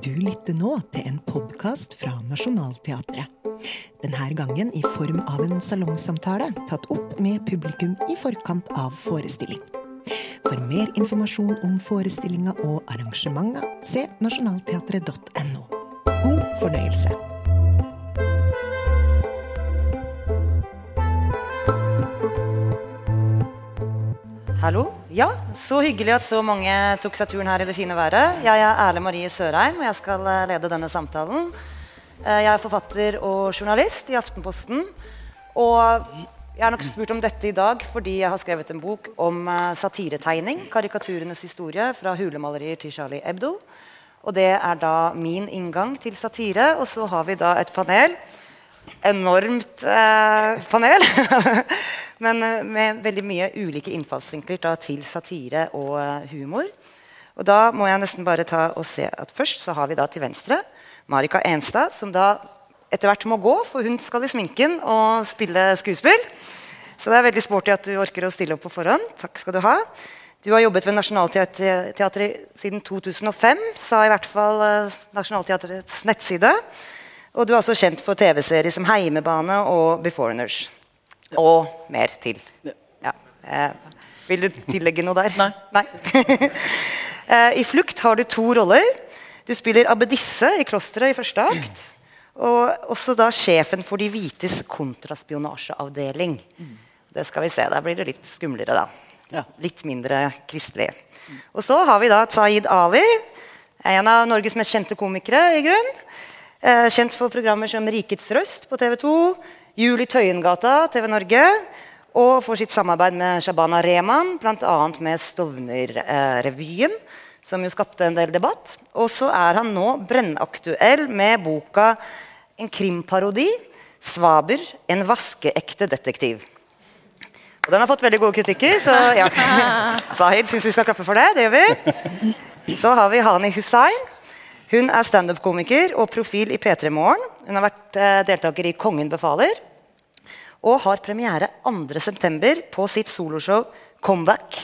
Du lytter nå til en podkast fra Nationaltheatret. Denne gangen i form av en salongsamtale tatt opp med publikum i forkant av forestilling. For mer informasjon om forestillinga og arrangementa, se nasjonalteatret.no. God fornøyelse. Hallo. Ja, så hyggelig at så mange tok seg turen her i det fine været. Jeg er Erle Marie Sørheim, og jeg skal eh, lede denne samtalen. Eh, Jeg er forfatter og journalist i Aftenposten. Og jeg er nok spurt om dette i dag fordi jeg har skrevet en bok om eh, satiretegning, karikaturenes historie, fra hulemalerier til Charlie Hebdo. Og det er da min inngang til satire. Og så har vi da et panel enormt eh, panel. Men eh, med veldig mye ulike innfallsvinkler da, til satire og eh, humor. Og da må jeg nesten bare ta og se at Først så har vi da til venstre Marika Enstad, som da etter hvert må gå, for hun skal i sminken og spille skuespill. Så det er veldig sporty at du orker å stille opp på forhånd. Takk skal du ha. Du har jobbet ved Nationaltheatret siden 2005, sa i hvert fall eh, Nationaltheatrets nettside. Og du er også kjent for TV-serier som Heimebane og Beforeigners. Og mer til. Ja. Eh, vil du tillegge noe der? Nei. Eh, I Flukt har du to roller. Du spiller abbedisse i klosteret i første akt. Og også da sjefen for De hvites kontraspionasjeavdeling. Det skal vi se. Der blir det litt skumlere, da. Ja. Litt mindre kristelig. Og så har vi da Zaid Ali. En av Norges mest kjente komikere. i grunn. Eh, kjent for programmer som Rikets Røst på TV 2, Jul i Tøyengata, TV Norge, og for sitt samarbeid med Shabana Rehman, bl.a. med Stovner-revyen, som jo skapte en del debatt. Og så er han nå brennaktuell med boka en krimparodi, 'Svaber en vaskeekte detektiv'. Og Den har fått veldig gode kritikker, så ja. Zahid syns vi skal klappe for det. Det gjør vi. Så har vi Hani Hussein. Hun er standup-komiker og profil i P3 Morgen. Hun har vært eh, deltaker i Kongen befaler. Og har premiere 2.9. på sitt soloshow Comeback.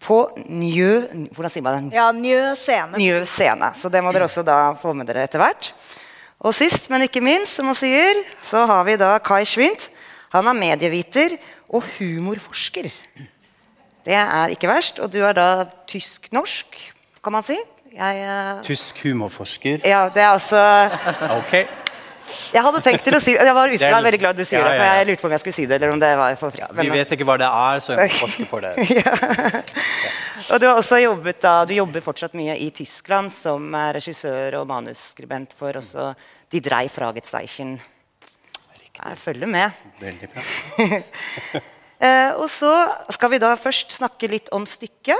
På Njø Hvordan sier man det? Ja, Njø scene. Njø scene. Så det må dere også da få med dere etter hvert. Og sist, men ikke minst, som man sier, så har vi da Kai Schwint. Han er medieviter og humorforsker. Det er ikke verst. Og du er da tysk-norsk, kan man si. Jeg, eh, Tysk humorforsker. ja, det er altså Ok. Jeg hadde tenkt til å si Jeg var, jeg er- var veldig glad du sier Ja, det, for ja, ja. jeg lurte på om jeg skulle si det. eller om det var for fritt. Vi vet ikke hva det er, så jeg forske på det. Og du har også jobbet da, du jobber fortsatt mye i Tyskland som eh, regissør og manusskribent for også De Drei Fragezeichen. Jeg følger med. Veldig bra. Eh, og så skal vi da først snakke litt om stykket.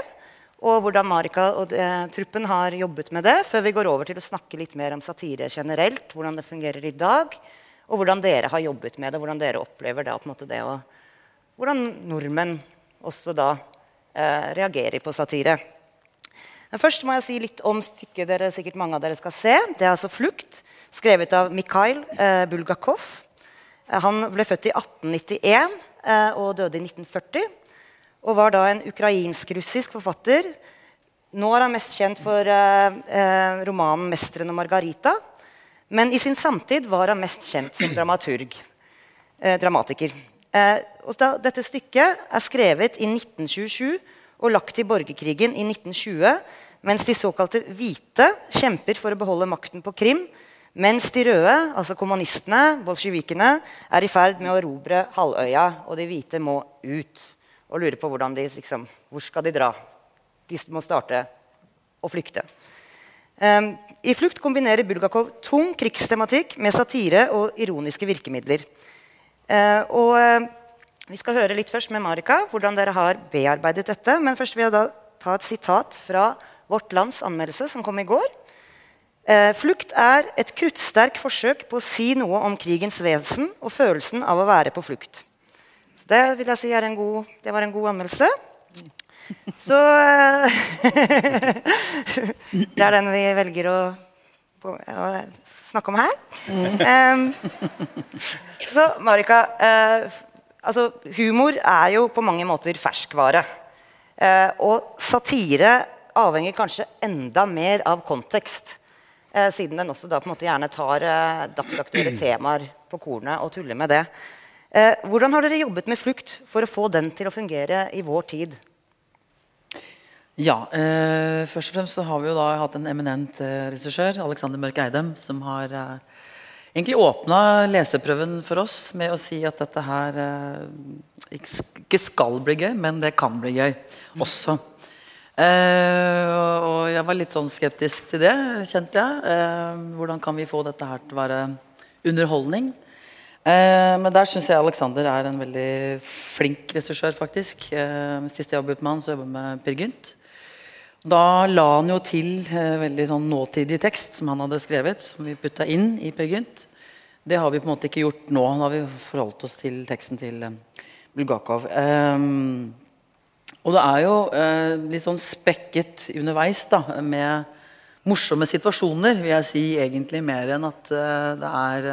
Og hvordan Marika og de, truppen har jobbet med det. Før vi går over til å snakke litt mer om satire generelt. Hvordan det fungerer i dag. Og hvordan dere har jobbet med det. Hvordan dere opplever det, måte det og Hvordan nordmenn også da eh, reagerer på satire. Men først må jeg si litt om stykket dere sikkert mange av dere skal se. Det er altså 'Flukt', skrevet av Mikhail eh, Bulgakov. Eh, Han ble født i 1891 eh, og døde i 1940. Og var da en ukrainsk-russisk forfatter. Nå er han mest kjent for eh, eh, romanen 'Mesteren og Margarita'. Men i sin samtid var han mest kjent som dramaturg. Eh, dramatiker. Eh, da, dette stykket er skrevet i 1927 og lagt til borgerkrigen i 1920, mens de såkalte hvite kjemper for å beholde makten på Krim, mens de røde, altså kommunistene, bolsjevikene, er i ferd med å erobre halvøya, og de hvite må ut. Og lurer på hvordan de, liksom, hvor skal de dra. De må starte å flykte. Um, I 'Flukt' kombinerer Bulgakov tung krigstematikk med satire og ironiske virkemidler. Uh, og uh, Vi skal høre litt først med Marika hvordan dere har bearbeidet dette. Men først vil jeg da ta et sitat fra Vårt Lands anmeldelse, som kom i går. Uh, 'Flukt er et kruttsterk forsøk på å si noe om krigens vesen og følelsen av å være på flukt.' Så det vil jeg si er en god, det var en god anmeldelse. Så eh, Det er den vi velger å, å snakke om her. Um, så Marika, uh, altså, humor er jo på mange måter ferskvare. Uh, og satire avhenger kanskje enda mer av kontekst. Uh, siden den også da på en måte gjerne tar dagsaktuelle temaer på kornet og tuller med det. Eh, hvordan har dere jobbet med flukt for å få den til å fungere i vår tid? Ja, eh, først og fremst så har vi jo da hatt en eminent eh, regissør, Alexander Mørk Eidem, som har eh, egentlig åpna leseprøven for oss med å si at dette her eh, ikke skal bli gøy, men det kan bli gøy også. Eh, og jeg var litt sånn skeptisk til det, kjente jeg. Eh, hvordan kan vi få dette her til å være underholdning? Eh, men der syns jeg Alexander er en veldig flink regissør, faktisk. Eh, sist jeg jobbet med han, så jobbet jeg med Per Gynt. Da la han jo til eh, veldig sånn nåtidig tekst som han hadde skrevet, som vi putta inn i Per Gynt. Det har vi på en måte ikke gjort nå. Nå har vi forholdt oss til teksten til Bulgakov. Og det er jo litt sånn spekket underveis da, med morsomme situasjoner, vil jeg si egentlig mer enn at det er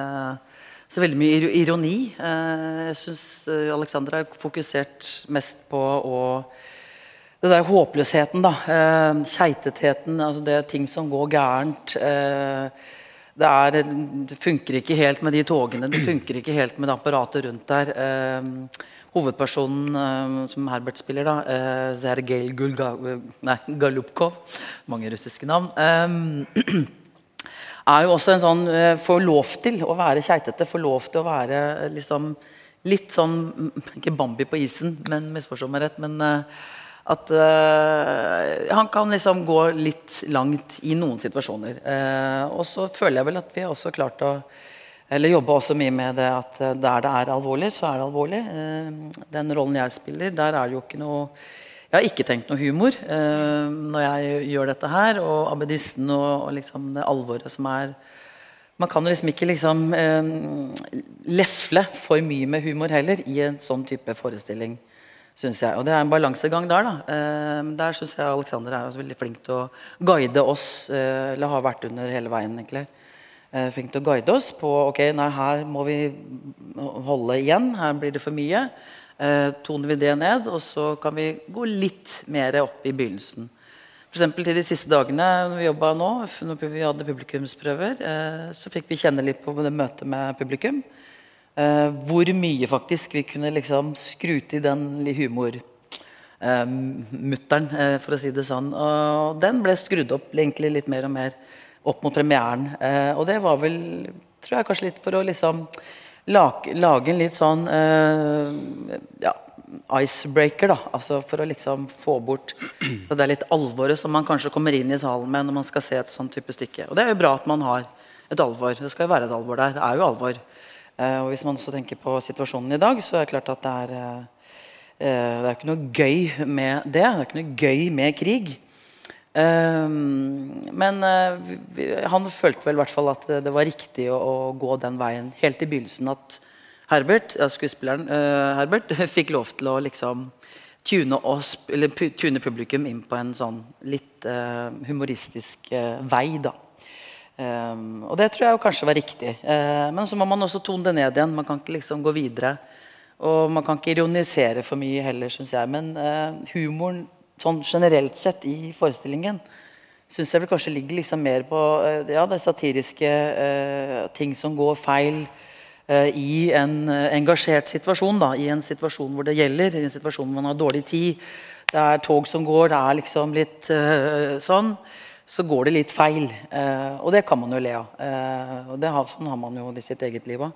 så veldig mye ironi. Eh, jeg syns Alexandra Alexander har fokusert mest på å det der håpløsheten, da. Eh, keitetheten, altså det er ting som går gærent. Det, er, det, funker ikke helt med de togene, det funker ikke helt med det apparatet rundt der. Eh, hovedpersonen som Herbert spiller, da, Sergej Gulga... Nei, Galupkov Mange russiske navn. Er jo også en sånn uh, Får lov til å være keitete. Får lov til å være liksom litt sånn Ikke Bambi på isen, men misforstå meg rett. men at uh, han kan liksom gå litt langt i noen situasjoner. Uh, og så føler jeg vel at vi har også klart å eller jobba også mye med det at eh, der det er alvorlig, så er det alvorlig. Eh, den rollen jeg spiller, der er det jo ikke noe Jeg har ikke tenkt noe humor eh, når jeg gjør dette her. Og abbedisten og, og liksom det alvoret som er Man kan liksom ikke liksom lefle for mye med humor heller i en sånn type forestilling. Synes jeg. Og det er en balansegang der. da. der syns jeg Alexander er veldig flink til å guide oss, eller har vært under hele veien. egentlig eh, flink til å guide oss på ok, nei, her må vi holde igjen. Her blir det for mye. Eh, toner vi det ned, og så kan vi gå litt mer opp i begynnelsen. For til de siste dagene når vi jobba nå, når vi hadde publikumsprøver, eh, så fikk vi kjenne litt på det møtet med publikum. Eh, hvor mye faktisk vi kunne liksom skru til den humor mutteren, eh, for å si det sånn. Og den ble skrudd opp egentlig litt mer og mer opp mot premieren. Og det var vel tror jeg kanskje litt for å liksom lage, lage en litt sånn eh, ja, icebreaker. da, altså For å liksom få bort det er litt alvoret som man kanskje kommer inn i salen med når man skal se et sånn type stykke. Og det er jo bra at man har et alvor. Det skal jo være et alvor der. Det er jo alvor. Eh, og hvis man også tenker på situasjonen i dag, så er det klart at det er eh, det er ikke noe gøy med det. Det er ikke noe gøy med krig. Ehm, men eh, han følte vel i hvert fall at det var riktig å, å gå den veien helt i begynnelsen. At Herbert, ja, skuespilleren uh, Herbert fikk lov til å liksom tune, oss, tune, publikum inn på en sånn litt uh, humoristisk uh, vei. da. Um, og det tror jeg kanskje var riktig. men så må man også tone det ned igjen. Man kan ikke liksom gå videre. Og man kan ikke ironisere for mye heller, syns jeg. Men humoren sånn generelt sett i forestillingen syns jeg vel kanskje ligger liksom mer på eh, ja, det satiriske eh, ting som går feil eh, i en eh, engasjert situasjon. Da, I en situasjon hvor det gjelder, i en situasjon hvor man har dårlig tid. Det er tog som går, det er liksom litt eh, sånn. Så går det litt feil. Eh, og det kan man jo le av. og det har, Sånn har man jo i sitt eget liv òg.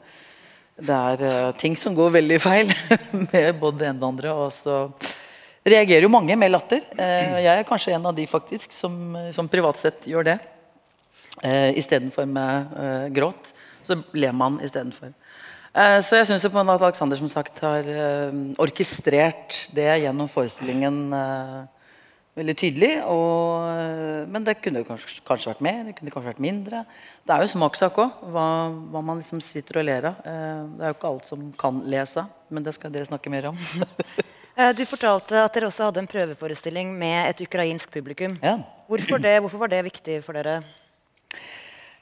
Det er ting som går veldig feil med både det ene og det andre. og så reagerer jo mange med latter. Eh, jeg er kanskje en av de faktisk som, som privat sett gjør det. Eh, Istedenfor med eh, gråt. Så ler man istedenfor. Så jeg syns at Alexander som sagt har orkestrert det gjennom forestillingen veldig tydelig. Og, men det kunne kanskje, kanskje, vært mer, det kunne kanskje vært mindre. Det er jo smakssak òg, hva, hva, man liksom sitter og ler av. det er jo ikke alt som kan lese, men det skal dere snakke mer om. Eh, du fortalte at dere også hadde en prøveforestilling med et ukrainsk publikum. Ja. Hvorfor, det? Hvorfor var det viktig for dere?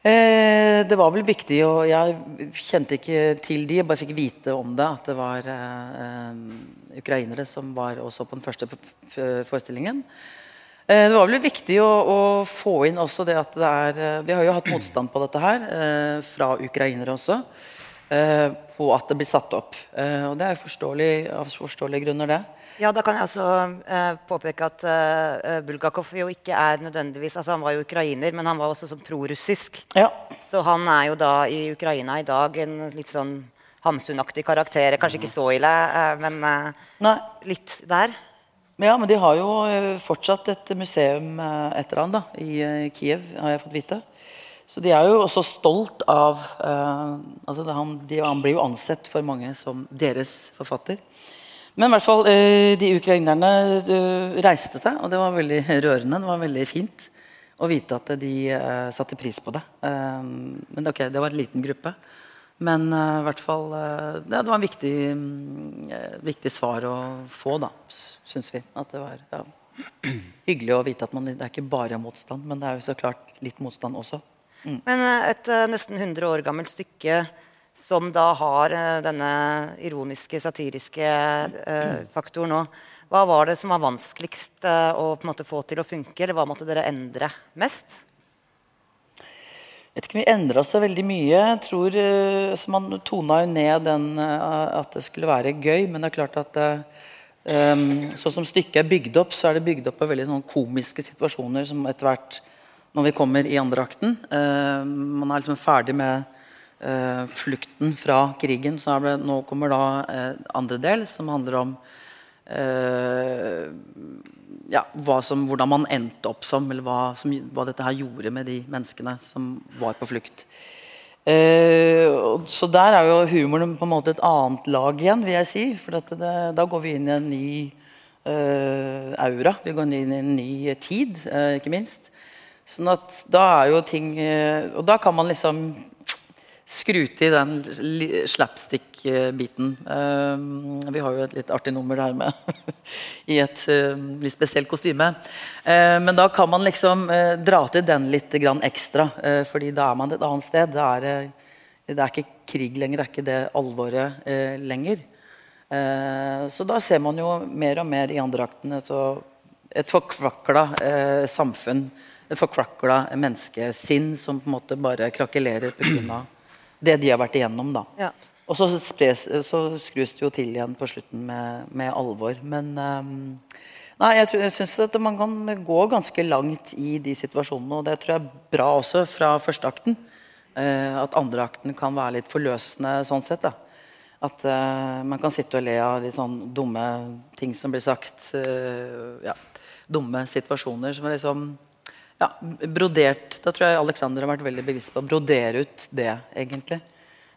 Eh, det var vel viktig, og jeg kjente ikke til de, jeg bare fikk vite om det. At det var eh, ukrainere som var også på den første forestillingen. Eh, Det var vel viktig å, å få inn også det at det er eh, Vi har jo hatt motstand på dette her, eh, fra ukrainere også. Eh, På at det blir satt opp. Eh, Og det er forståelig, av forståelige grunner, det. Ja, da kan jeg også eh, påpeke at eh, Bulgakov jo ikke er nødvendigvis altså Han var jo ukrainer, men han var også sånn prorussisk. Ja. Så han er jo da i Ukraina i dag en litt sånn Hamsun-aktig karakter. Kanskje ikke så ille, eh, men eh, litt der. Ja, men de har jo fortsatt et museum etter han da, i Kiev, har jeg fått vite. Så de er jo også stolt av uh, altså han, de, han blir jo ansett for mange som deres forfatter. Men i hvert fall, uh, de ukrainerne uh, reiste seg, og det var veldig rørende. Det var veldig fint å vite at de satte pris på det. Men ok, det var en liten gruppe. Men i hvert fall det, det var en viktig, viktig svar å få, da, syns vi. At det var ja, hyggelig å vite at man, det er ikke bare motstand, men det er jo så klart litt motstand også. Men eh, et eh, nesten 100 år gammelt stykke som da har eh, denne ironiske, satiriske eh, faktoren nå. Hva var det som var vanskeligst eh, å på en måte få til å funke, eller hva måtte dere endre mest? Jeg vet ikke om vi endra så veldig mye. Jeg tror eh, altså Man tona jo ned den at det skulle være gøy, men det er klart at sånn som stykket er bygd opp, så er det bygd opp av veldig sånn komiske situasjoner som etter hvert, når vi kommer i andre akten eh, Man er liksom ferdig med eh, flukten fra krigen, så det, nå kommer da eh, andre del, som handler om eh, ja, som, hvordan man endte opp som, eller hva, som, hva dette her gjorde med de menneskene som var på flukt. Eh, så der er jo humoren på en måte et annet lag igjen, vil jeg si. For det, da går vi inn i en ny eh, aura. Vi går inn i en ny tid, ikke minst. Sånn at da er jo ting eh, Og da kan man liksom skru til den slapstick-biten. Eh, vi har jo et litt artig nummer der med i et eh, litt spesielt kostyme. Men da kan man liksom dra til den litt ekstra, fordi da er man et annet sted. Det er det, er ikke krig lenger, det er ikke det alvoret lenger. Så da ser man jo mer og mer i andre aktene så et forkvakla eh, samfunn. Et forkvakla menneskesinn som på en måte bare krakelerer pga. det de har vært igjennom. da. Ja. Og så, spres, så skrus det jo til igjen på slutten med, med alvor. Men um, nei, jeg, tror- jeg syns at man kan gå ganske langt i de situasjonene. Og det tror jeg er bra også fra første akten. Uh, at andre akten kan være litt forløsende sånn sett. da. At uh, man kan sitte og le av litt sånn dumme ting som blir sagt. Uh, ja, dumme situasjoner som er liksom ja, brodert. Da tror jeg Alexander har vært veldig bevisst på å brodere ut det, egentlig.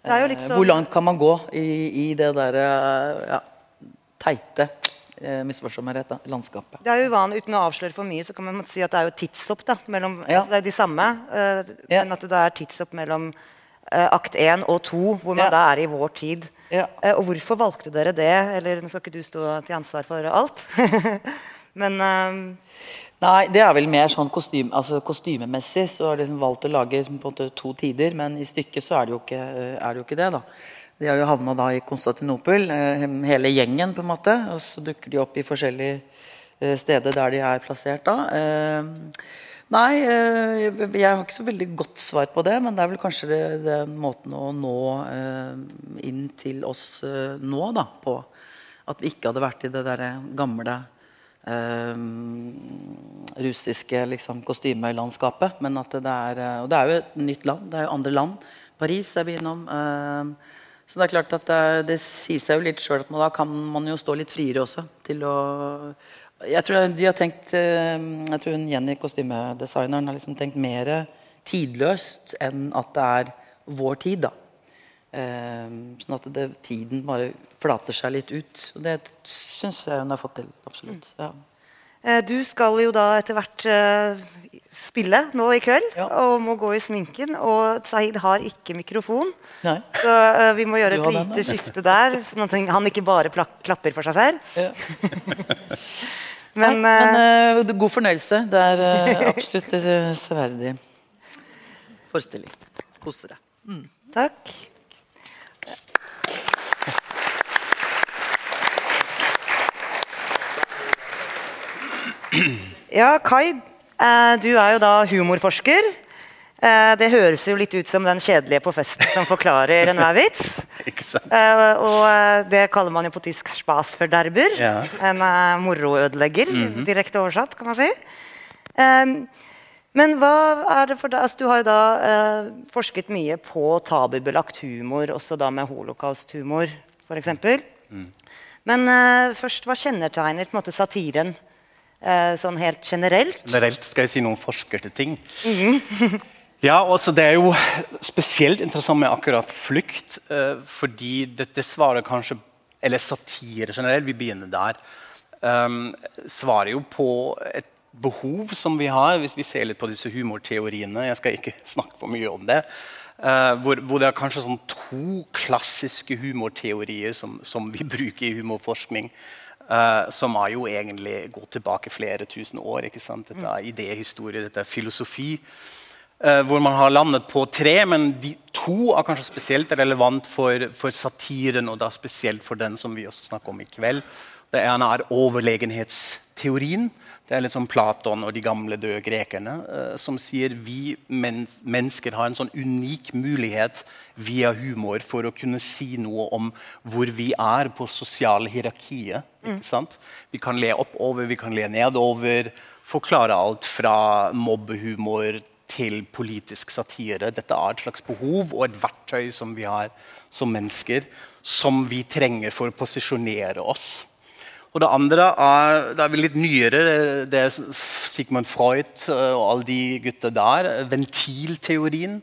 Det sånn- Hvor langt kan man gå i, i det derre ja, teite misforstå meg rett, da, landskapet? Det er jo uvanlig, Uten å avsløre for mye, så kan man si at det er jo tidshopp. da, mellom, Ja. altså Det er jo de samme, uh, Ja. men at det er tidshopp mellom akt 1 og 2, hvor man Ja. da er i vår tid. Ja. Eh, og hvorfor valgte dere det? Eller nå skal ikke du stå til ansvar for alt. men eh, Nei, det er vel mer sånn kostyme, altså kostymemessig så har de liksom valgt å lage liksom, to tider, men i stykket så er det jo ikke, det, jo ikke det. da. De har jo havna da i Konstantinopel, eh, hele gjengen, på en måte. Og så dukker de opp i forskjellige eh, steder der de er plassert da. Nei, eh, jeg har ikke så veldig godt svar på det, men det er vel kanskje det, den måten å nå eh, inn til oss eh, nå, da, på. At vi ikke hadde vært i det derre gamle eh, russiske liksom, kostymelandskapet. Men at det er, og det er jo et nytt land. Det er jo andre land. Paris er vi innom. eh, så det er klart at det, det sier seg jo litt sjøl at man, da kan man jo stå litt friere også til å Jeg tror de har tenkt eh, Jeg tror Jenny, kostymedesigneren, har liksom tenkt mer tidløst enn at det er vår tid, da. Eh, sånn at det, tiden bare flater seg litt ut. Og det syns jeg hun har fått til. Absolutt. Ja. eh, du skal jo da etter hvert spille nå i kveld, Ja. og må gå i sminken. Og Sahid har ikke mikrofon, Nei. så vi må gjøre et lite den, skifte der. Sånn at han ikke bare klapper for seg selv. Ja. Men, Nei, men uh, god fornøyelse. Det er uh, absolutt en severdig forestilling. Kos dere. Takk. Ja, Kai, du er jo da humorforsker. Eh, det høres jo litt ut som den kjedelige på festen som forklarer enhver vits. Eh, og eh, det kaller man jo på tysk 'spasverderber'. Ja. En moroødelegger, direkte oversatt, kan man si. Men hva er det for deg? Altså, du har jo da forsket mye på tabubelagt humor, også da med holocaust-humor, f.eks. Men eh, først, hva kjennetegner på en måte satiren eh, sånn helt generelt? Generelt skal jeg si noen forskerte ting. ja, altså Det er jo spesielt interessant med akkurat flukt, eh, fordi dette svarer kanskje Eller satire generelt, vi begynner der. Um, svarer jo på et behov som vi har, hvis vi ser litt på disse humorteoriene. Jeg skal ikke snakke for mye om det. eh, hvor, hvor det er kanskje sånn to klassiske humorteorier som, som vi bruker i humorforskning. Uh, som har jo egentlig gått tilbake flere tusen år. ikke sant? Dette er idéhistorie, dette er filosofi. Eh, hvor man har landet på tre, men de to er kanskje spesielt relevant for, for satiren, og da spesielt for den som vi også snakker om i kveld. Det ene er overlegenhetsteorien. Det er litt som Platon og de gamle døde grekerne eh, som sier vi men mennesker har en sånn unik mulighet via humor for å kunne si noe om hvor vi er på sosiale hierarkiet. ikke sant? Vi kan le oppover, vi kan le nedover. Forklare alt fra mobbehumor til politisk satire. Dette er et slags behov og et verktøy som vi har som mennesker, som vi trenger for å posisjonere oss. Og det andre er, det er litt nyere. Det er Sigmund Freud eh, og alle de gutta der. Ventilteorien.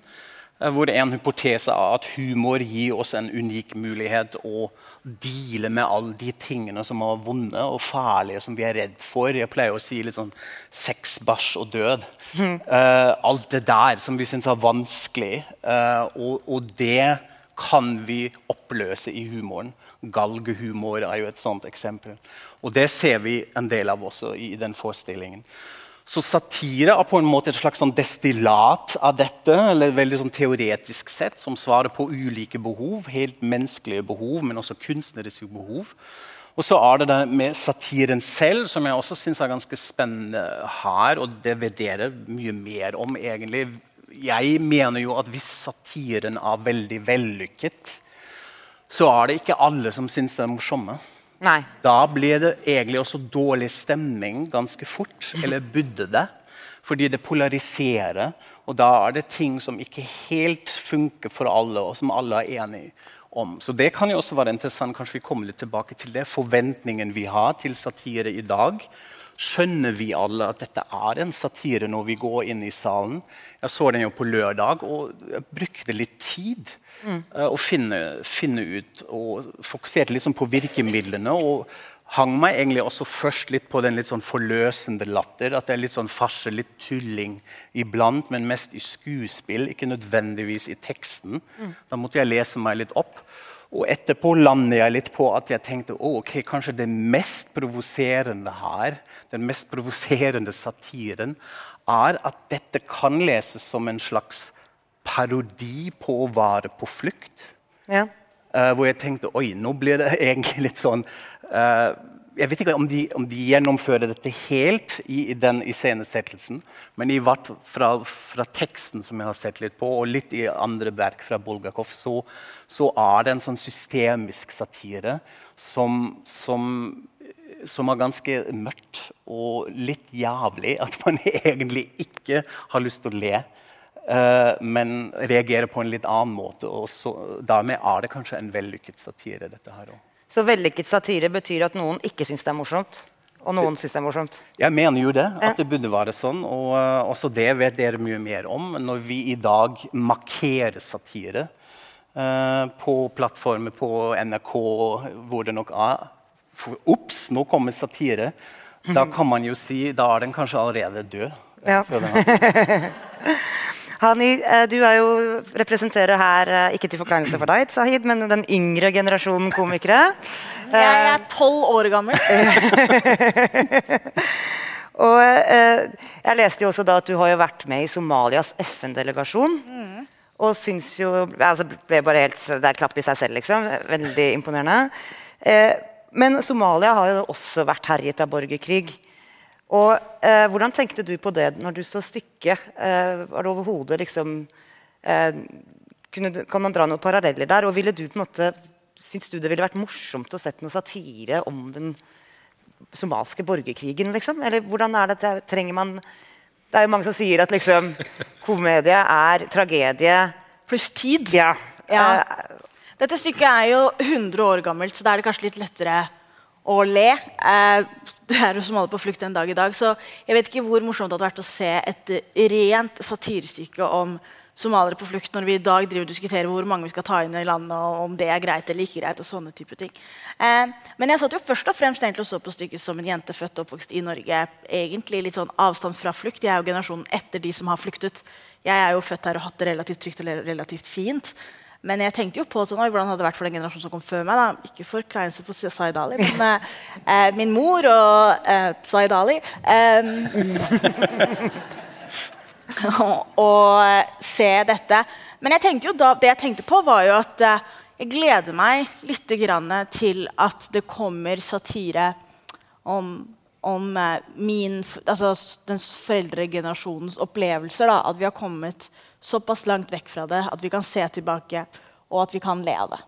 eh, Hvor en hypotese er at humor gir oss en unik mulighet å deale med alle de tingene som er vonde og farlige, som vi er redd for. Jeg pleier å si litt sånn sex, bæsj og død. Eh, alt det der som vi syns er vanskelig. Uh, og, og det kan vi oppløse i humoren. Galgehumor er jo et sånt eksempel. Og det ser vi en del av også i den forestillingen. Så satire er på en måte et slags sånn destillat av dette, eller veldig sånn teoretisk sett, som svarer på ulike behov. Helt menneskelige behov, men også kunstneriske behov. Og så er det det med satiren selv, som jeg også syns er ganske spennende her. Og det vurderer mye mer om, egentlig. Jeg mener jo at hvis satiren er veldig vellykket, så er det ikke alle som syns det er morsomme. Nei. Da blir det egentlig også dårlig stemning ganske fort. Eller budde det. Fordi det polariserer. Og da er det ting som ikke helt funker for alle, og som alle er enige om. Så det kan jo også være interessant. Kanskje vi kommer litt tilbake til det. Forventningen vi har til satire i dag. Skjønner vi alle at dette er en satire når vi går inn i salen? Jeg så den jo på lørdag og jeg brukte litt tid eh, å finne, finne ut og fokuserte liksom på virkemidlene. og hang meg egentlig også først litt på den litt sånn forløsende latter. At det er litt sånn farse, litt tulling iblant, men mest i skuespill, ikke nødvendigvis i teksten. Da måtte jeg lese meg litt opp. Og etterpå landet jeg litt på at jeg tenkte oh, ok, kanskje det mest provoserende her, den mest provoserende satiren, er at dette kan leses som en slags parodi på å være på flukt. Ja. Uh, hvor jeg tenkte oi, nå blir det egentlig litt sånn eh, Jeg vet ikke om de, om de gjennomfører dette helt i, i den iscenesettelsen, men i hvert fra, fra teksten som jeg har sett litt på, og litt i andre verk fra Bulgakov, så, så er det en sånn systemisk satire som, som, som er ganske mørkt og litt jævlig. At man egentlig ikke har lyst til å le. Uh, men reagerer på en litt annen måte. og så, Dermed er det kanskje en vellykket satire. dette her også. Så vellykket satire betyr at noen ikke syns det er morsomt, og noen syns det er morsomt. Jeg mener jo det, at det burde være sånn. Og uh, også det vet dere mye mer om når vi i dag markerer satire uh, på plattformer på NRK, hvor det nok er. For, Ops, nå kommer satire. Da kan man jo si da er den kanskje allerede død. Ja. Hani, eh, du er jo, representerer her, eh, ikke til forkleinelse for deg, Sahid, men den yngre generasjonen komikere. Jeg er tolv år gammel. Og eh, jeg leste jo også da at du har jo vært med i Somalias FN-delegasjon. Og syns jo altså ble bare helt, Det er klapp i seg selv, liksom. Veldig imponerende. Eh, men Somalia har jo også vært herjet av borgerkrig. Og eh, Hvordan tenkte du på det når du så stykket? Eh, var det overhodet liksom eh, kunne Kan man dra noen paralleller der? Og ville du på en måte Syns du det ville vært morsomt å sette noe satire om den somalske borgerkrigen, liksom? Eller hvordan er det, trenger man Det er jo mange som sier at liksom komedie er tragedie Pluss tid. Ja. Ja. Eh, Dette stykket er jo 100 år gammelt, så da er det kanskje litt lettere å le. Eh, det er jo som alle på flukt en dag i dag, så jeg vet ikke hvor morsomt det hadde vært å se et rent satirestykke om somaliere på flukt når vi i dag driver og diskuterer hvor mange vi skal ta inn i landet, og om det er greit eller ikke greit. og sånne type ting. Eh, men jeg satt jo først og fremst egentlig og så på stykket som en jente født og oppvokst i Norge. Egentlig litt sånn avstand fra flukt. Jeg er jo generasjonen etter de som har flyktet. Jeg er jo født her og hatt det relativt trygt og relativt fint. Men jeg tenkte jo på sånn, hvordan hadde det vært for den generasjonen som kom før meg. da. Ikke for kleinelse på Zaid Ali, men eh, eh, min mor og eh, Zaid Ali eh, Og se dette. Men jeg tenkte jo da, det jeg tenkte på, var jo at eh, jeg gleder meg litt til at det kommer satire om, om eh, min, altså den foreldregenerasjonens opplevelser. Da, at vi har kommet såpass langt vekk fra det at vi kan se tilbake, og at vi kan le av det.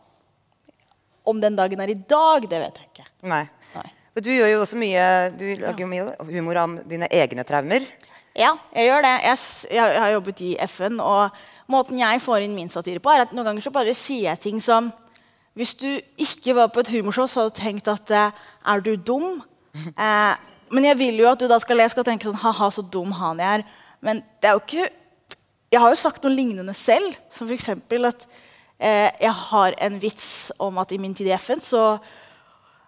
Om den dagen er i dag, det vet jeg ikke. Nei. Nei. Du gjør jo også mye Du lager jo mye humor om dine egne traumer. Ja, jeg gjør det. Jeg, jeg, jeg har jobbet i FN, og måten jeg får inn min satire på, er at noen ganger så bare sier jeg ting som Hvis du ikke var på et humorshow, så hadde du tenkt at eh, Er du dum? Eh, men jeg vil jo at du da skal le og tenke sånn Ha-ha, så dum han jeg er. Men det er jo ikke Jeg har jo sagt noe lignende selv, som f.eks. at eh, jeg har en vits om at i min tid i FN så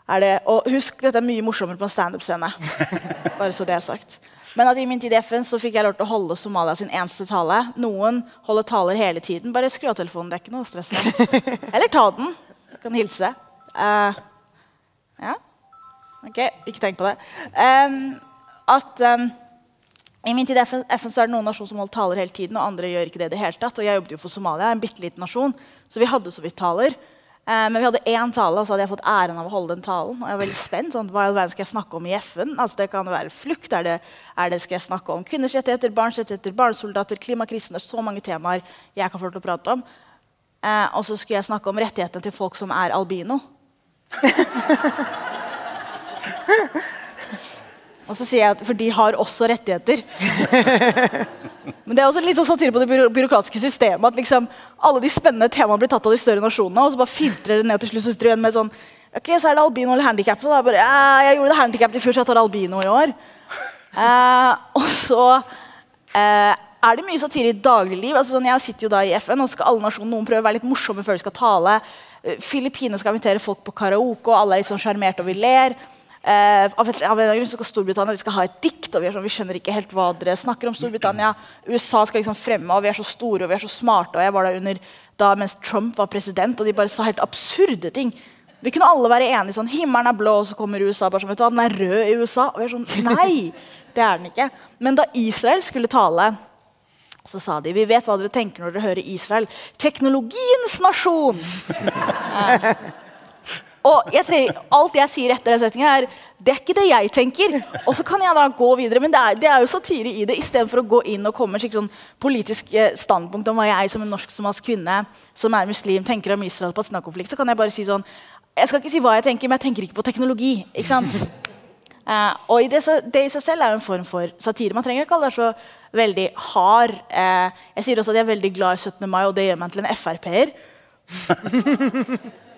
er det Og husk, dette er mye morsommere på en standup-scene. Bare så det er sagt. Men at i min tid i FN så fikk jeg lov til å holde Somalia sin eneste tale. Noen holder taler hele tiden. Bare skru av telefonen. Det er ikke noe stress. der. Eller ta den. Du kan hilse. Uh, ja. Ok, ikke tenk på det. Um, at em, i min tid i FN, så er det noen nasjoner som holder taler hele tiden, og andre gjør ikke det det hele tatt. Og jeg jobbet jo for Somalia, en bitte liten nasjon, så vi hadde så vidt taler. Eh, men vi hadde én tale, og så hadde jeg fått æren av å holde den talen. Og jeg var veldig spent. Sånn, hva i all verden skal jeg snakke om i FN? Altså, det kan være flukt. Er det, er det skal jeg snakke om kvinners rettigheter, barns rettigheter, barnesoldater, klimakrisen? Det er så mange temaer jeg kan få til å prate om. Eh, og så skulle jeg snakke om rettighetene til folk som er albino. Og så sier jeg at For de har også rettigheter. Men det er også litt sånn satire på det byråkratiske systemet. At liksom alle de spennende temaene blir tatt av de større nasjonene, og så bare filtrer det ned til slutt. Så sitter du igjen med sånn Ok, så er det albino eller handikap. da bare, ja, jeg gjorde det handikap i fjor, så jeg tar albino i år. Eh, og så eh, er det mye satire i dagligliv. Altså, sånn, jeg sitter jo da i FN, og skal alle nasjoner noen prøve å være litt morsomme før de skal tale. Eh, Filippinene skal invitere folk på karaoke, og alle er litt sånn sjarmerte og vi ler. Eh, av, et, av en grunn skal Storbritannia de skal ha et dikt, og vi, sånn, vi skjønner ikke helt hva dere snakker om. Storbritannia, USA skal liksom fremme, og vi er så store og vi er så smarte. Og jeg var der under da mens Trump var president, og de bare sa helt absurde ting. Vi kunne alle være enige sånn Himmelen er blå, og så kommer USA bare sånn, vet du hva, den er rød i USA. Og vi er sånn Nei, det er den ikke. Men da Israel skulle tale så sa de vi vet hva dere tenker når dere hører Israel. Teknologiens nasjon! Eh, og jeg trenger, alt jeg sier etter den setningen, er det er ikke det jeg tenker. Og så kan jeg da gå videre, men det er, det er jo satire i det. Istedenfor å gå inn og komme med sånn politisk eh, standpunkt om hva jeg som en norsk-somalisk kvinne som er muslim, tenker om Israel-Palestina-konflikt, så kan jeg bare si sånn Jeg skal ikke si hva jeg tenker, men jeg tenker ikke på teknologi. ikke sant? Uh, og det, så- det i seg selv er jo en form for satire. Man trenger ikke alle være så veldig hard. Uh, jeg sier også at jeg er veldig glad i 17. mai, og det gjør meg til en Frp-er.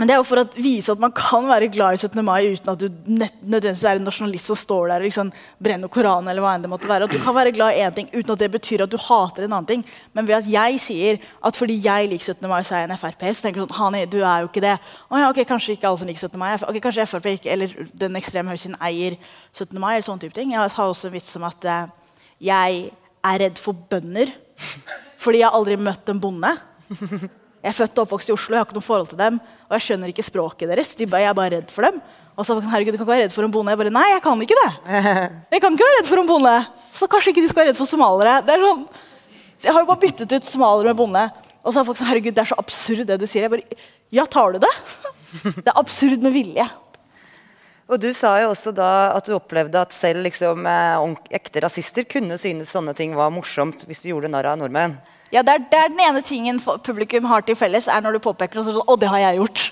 Men det er jo for å vise at man kan være glad i 17. mai uten at du nødvendigvis er en nasjonalist som står der og liksom brenner Koranen. eller hva enn det måtte være. At du kan være glad i én ting uten at det betyr at du hater en annen ting. Men ved at jeg sier at fordi jeg liker 17. mai, så er jeg en Frp-er, så tenker du sånn Hani, du er jo ikke det. Å ja, ok, Kanskje ikke alle som liker 17. mai. Ok, kanskje Frp ikke, eller den ekstreme høyresiden eier 17. mai. eller sånne type ting. Jeg har også en vits om at uh, jeg er redd for bønder fordi jeg aldri møtt en bonde. Jeg er født og oppvokst i Oslo, jeg har ikke noe forhold til dem. Og jeg skjønner ikke språket deres. De jeg er bare redd for dem. Og så herregud, du kan ikke være redd for en bonde. Jeg bare, nei, jeg kan ikke det. Jeg kan ikke være redd for en bonde. Så kanskje ikke du skal være redd for somalere. Det er sånn, Jeg har jo bare byttet ut somalere med bonde. Og så har folk sagt herregud, det er så absurd det du sier. Jeg bare, ja, tar du det? Det er absurd med vilje. Og du sa jo også da at du opplevde at selv liksom, eh, ekte rasister kunne synes sånne ting var morsomt hvis du gjorde narr av nordmenn. Ja, det er, det er den ene tingen publikum har til felles, er når du påpeker noe sånn Å, det har jeg gjort.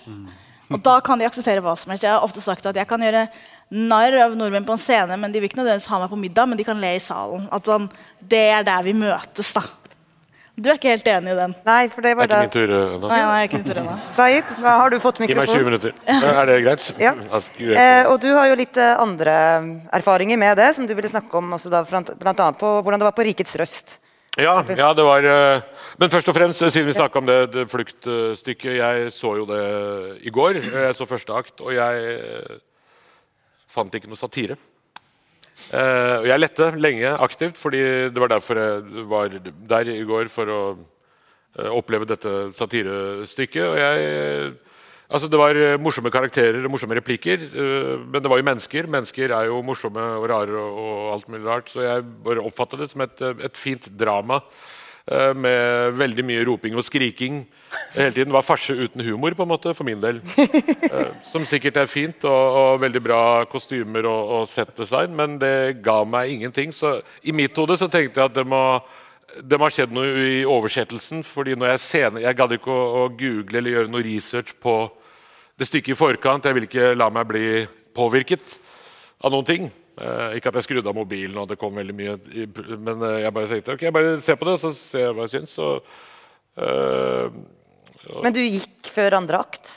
Og da kan de akseptere hva som helst. Jeg har ofte sagt at jeg kan gjøre narr av nordmenn på en scene, men de vil ikke nødvendigvis ha meg på middag, men de kan le i salen. At sånn, Det er der vi møtes, da. Du er ikke helt enig i den? Nei, for det var Det er ikke min tur eh, ennå. Nei, nei, ikke tur ennå. Zaid, har du fått Gi meg 20 minutter. Er det greit? Ja. Eh, og du har jo litt eh, andre erfaringer med det, som du ville snakke om også da, blant annet på hvordan det var på Rikets Røst. Ja, ja, det var eh, Men først og fremst, eh, siden vi snakka om det, det fluktstykket Jeg så jo det i går. Jeg så første akt, og jeg eh, fant ikke noe satire. Eh, og jeg lette lenge aktivt, fordi det var derfor jeg var der i går for å uh, oppleve dette satirestykket. Og jeg Altså, det var morsomme karakterer og morsomme replikker, uh, men det var jo mennesker. Mennesker er jo morsomme og rare og, og alt mulig rart. Så jeg bare oppfattet det som et, et fint drama med veldig mye roping og skriking hele tiden. Det var farse uten humor, på en måte, for min del. Eh, som sikkert er fint, og, og veldig bra kostymer og, og set-design, men det ga meg ingenting. Så i mitt hode så tenkte jeg at det må det må ha skjedd noe i oversettelsen. fordi når Jeg senere, jeg gadd ikke å, å google eller gjøre noe research på det stykket i forkant. Jeg ville ikke la meg bli påvirket av noen ting. Eh, ikke at jeg skrudde av mobilen og det kom veldig mye, men eh, jeg bare tenkte ok, jeg bare ser på det og så ser jeg hva jeg syns. Og, eh, Men du gikk før andre akt.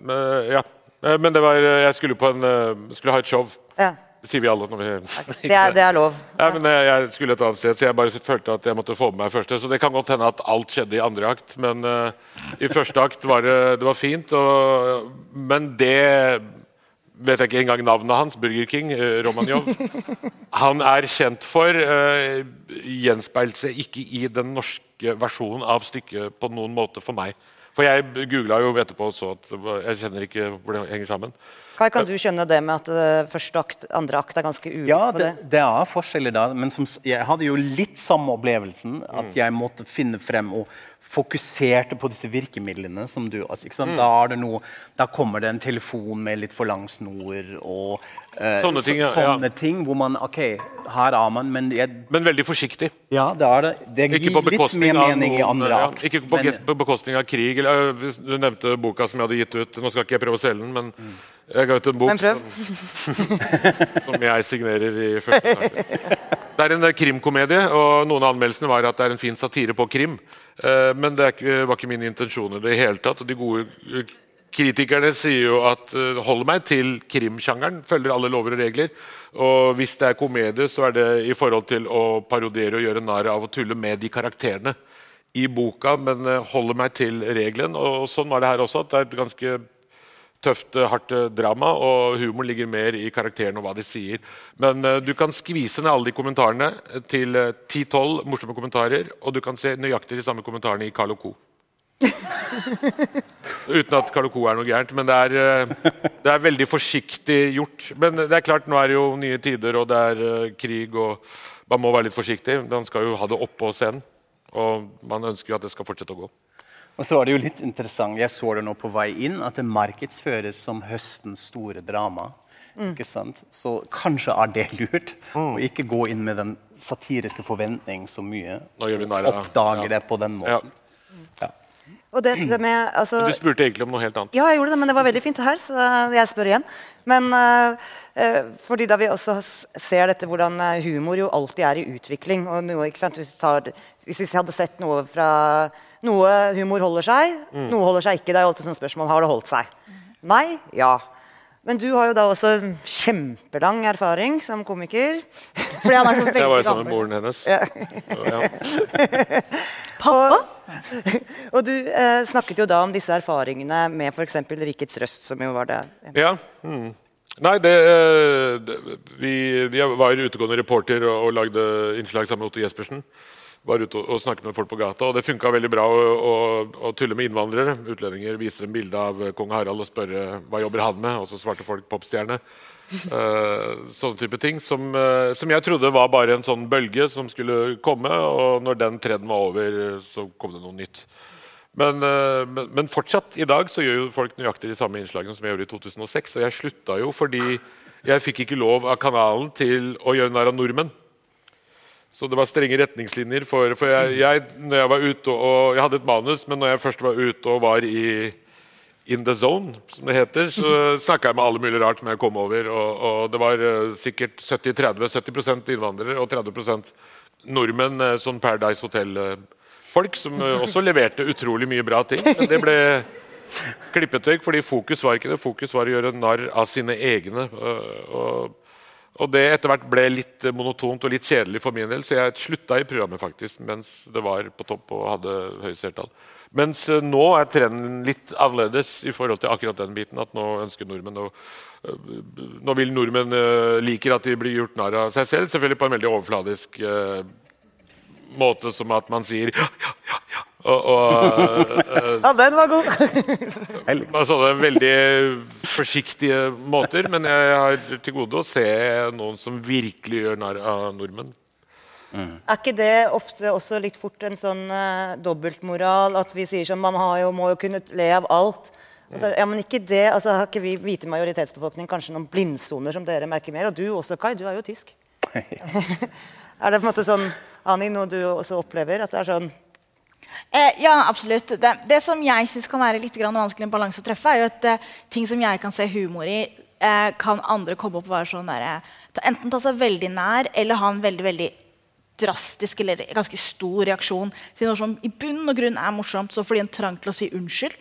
men, ja. Men det var, jeg skulle, på en, skulle ha et show. Ja. Det sier vi alle vi Det er, det er lov. Ja, men jeg skulle et annet sted, så jeg bare følte at jeg måtte få med meg første. Så det kan godt hende at alt skjedde i andre akt, men uh, i første akt var det, det var fint. Og, men det vet jeg ikke engang navnet hans, Burger King, uh, Romanjov. Han er kjent for uh, gjenspeilte seg ikke i den norske versjonen av stykket på noen måte for meg. For jeg googla jo etterpå og så at jeg kjenner ikke hvor det henger sammen. Kai, kan du skjønne det med at eh, første akt, andre akt er ganske ulik Ja, på det, det? det er forskjeller da, men som, jeg hadde jo litt samme opplevelsen. At jeg måtte finne frem og fokuserte på disse virkemidlene. som du, altså, ikke sant? Da, er det noe, da kommer det en telefon med litt for lang snor og eh, Sånne ting, så, sånne ja. ting hvor man OK, her er man, men jeg, Men veldig forsiktig. ja, det er det. Det Ikke gir på litt bekostning mer av noen, i andre ja, akt. Ikke på, men- på bekostning av krig. Eller, du nevnte boka som jeg hadde gitt ut. Nå skal ikke jeg prøve å selge den, men jeg ga ut en bok som, som jeg signerer i første etasje. Det er en eh, krimkomedie, og noen av anmeldelsene var at det er en fin satire på krim. Eh, Men det er var ikke min intensjon i det hele tatt. og De gode eh, kritikerne sier jo at eh, hold meg til krimsjangeren, følger alle lover og regler. Og hvis det er komedie, så er det i forhold til å parodiere og gjøre narr av å tulle med de karakterene i boka, men eh, holder meg til regelen. Og sånn var det her også. at det er ganske tøft, eh, hardt eh, drama, og humor ligger mer i karakteren og hva de sier. Men uh, du kan skvise ned alle de kommentarene til eh, 10-12 morsomme kommentarer, og du kan se nøyaktig de samme kommentarene i Carlo Co. Uten at Carlo Co. er noe gærent, men det er, uh, det er veldig forsiktig gjort. Men det er klart, nå er det jo nye tider, og det er krig, og man må være litt forsiktig. Man skal jo ha det oppå scenen, og man ønsker jo at det skal fortsette å gå. Og så var det jo litt interessant, Jeg så det nå på vei inn, at det markedsføres som høstens store drama. Ikke sant? Så kanskje er det lurt å ikke gå inn med den satiriske forventning så mye. Da gjør vi narr av- Oppdage ja. det på den Ja. måten. Og det, det med, altså, Du spurte egentlig om noe helt annet. Ja, jeg gjorde det, men det var veldig fint her, så jeg spør igjen. Men eh, eh, fordi da vi også ser dette hvordan eh, humor jo alltid er i utvikling og noe, ikke sant? Hvis, vi tar, hvis vi hadde sett noe fra Noe humor holder seg, noe holder seg ikke. Det er jo alltid sånne spørsmål. Har det holdt seg? Nei? Ja. Men du har jo da også en kjempelang erfaring som komiker. Fordi han er så Jeg var jo sammen med moren hennes. Ja. Pappa? Og du eh, snakket jo da om disse erfaringene med f.eks. Rikets Røst, som jo var det Ja. Mm. Nei, det, eh, det vi, Jeg var utegående reporter og, og lagde innslag sammen med Otto Jespersen. Var ute og, snakket med folk på gata, og det funka veldig bra å, å, å tulle med innvandrere. Utlendinger vise en bilde av kong Harald og spørre hva jobber han med, og så svarte folk popstjerne. Uh, sånne type ting som, uh, som jeg trodde var bare en sånn bølge som skulle komme, og når den trenden var over, så kom det noe nytt. Men, uh, men, men fortsatt, i dag så gjør jo folk nøyaktig de samme innslagene som jeg gjorde i 2006. Og jeg slutta jo fordi jeg fikk ikke lov av kanalen til å gjøre narr av nordmenn. Så det var strenge retningslinjer for, for jeg, jeg, jeg var ute og, Jeg hadde et manus, men når jeg først var ute og var i in the zone, som det heter, så snakka jeg med alle mulige rart som jeg kom over. Og, og det var uh, sikkert 70-30, 70% innvandrere og 30 nordmenn, uh, sånn Paradise Hotel-folk, som uh, også leverte utrolig mye bra ting. Men det ble klippet vekk, fordi fokus var ikke det. Fokus var å gjøre narr av sine egne. og og det etter hvert ble litt monotont og litt kjedelig for min del, så jeg slutta i programmet faktisk mens det var på topp og hadde høye seertall. Mens eh, nå er trenden litt annerledes i forhold til akkurat den biten. At nå ønsker nordmenn å eh, Nå vil nordmenn uh, liker at de blir gjort narr av seg selv, selvfølgelig på en veldig overfladisk måte, som at man sier ja, ja, ja. ja. Og, og, uh, ja, den var god! sånne veldig forsiktige måter. Men jeg har til gode å se noen som virkelig gjør narr av nordmenn. Mm. Er ikke det ofte også litt fort en sånn uh, dobbeltmoral? At vi sier sånn Man jo, må jo kunne le av alt. Altså, ja, men ikke det, altså, Har ikke vi hvite majoritetsbefolkning kanskje noen blindsoner som dere merker mer? Og du også, Kai. Du er jo tysk. er det på en måte sånn, Ani, noe du også opplever? At det er sånn Eh, ja, absolutt. Det, det som jeg syns kan være litt vanskelig en balanse å treffe, er jo at eh, ting som jeg kan se humor i, eh, kan andre komme opp og være sånn der, Enten ta seg veldig nær eller ha en veldig veldig drastisk eller ganske stor reaksjon til noe som i bunn og grunn er morsomt, så fordi en trang til å si unnskyld.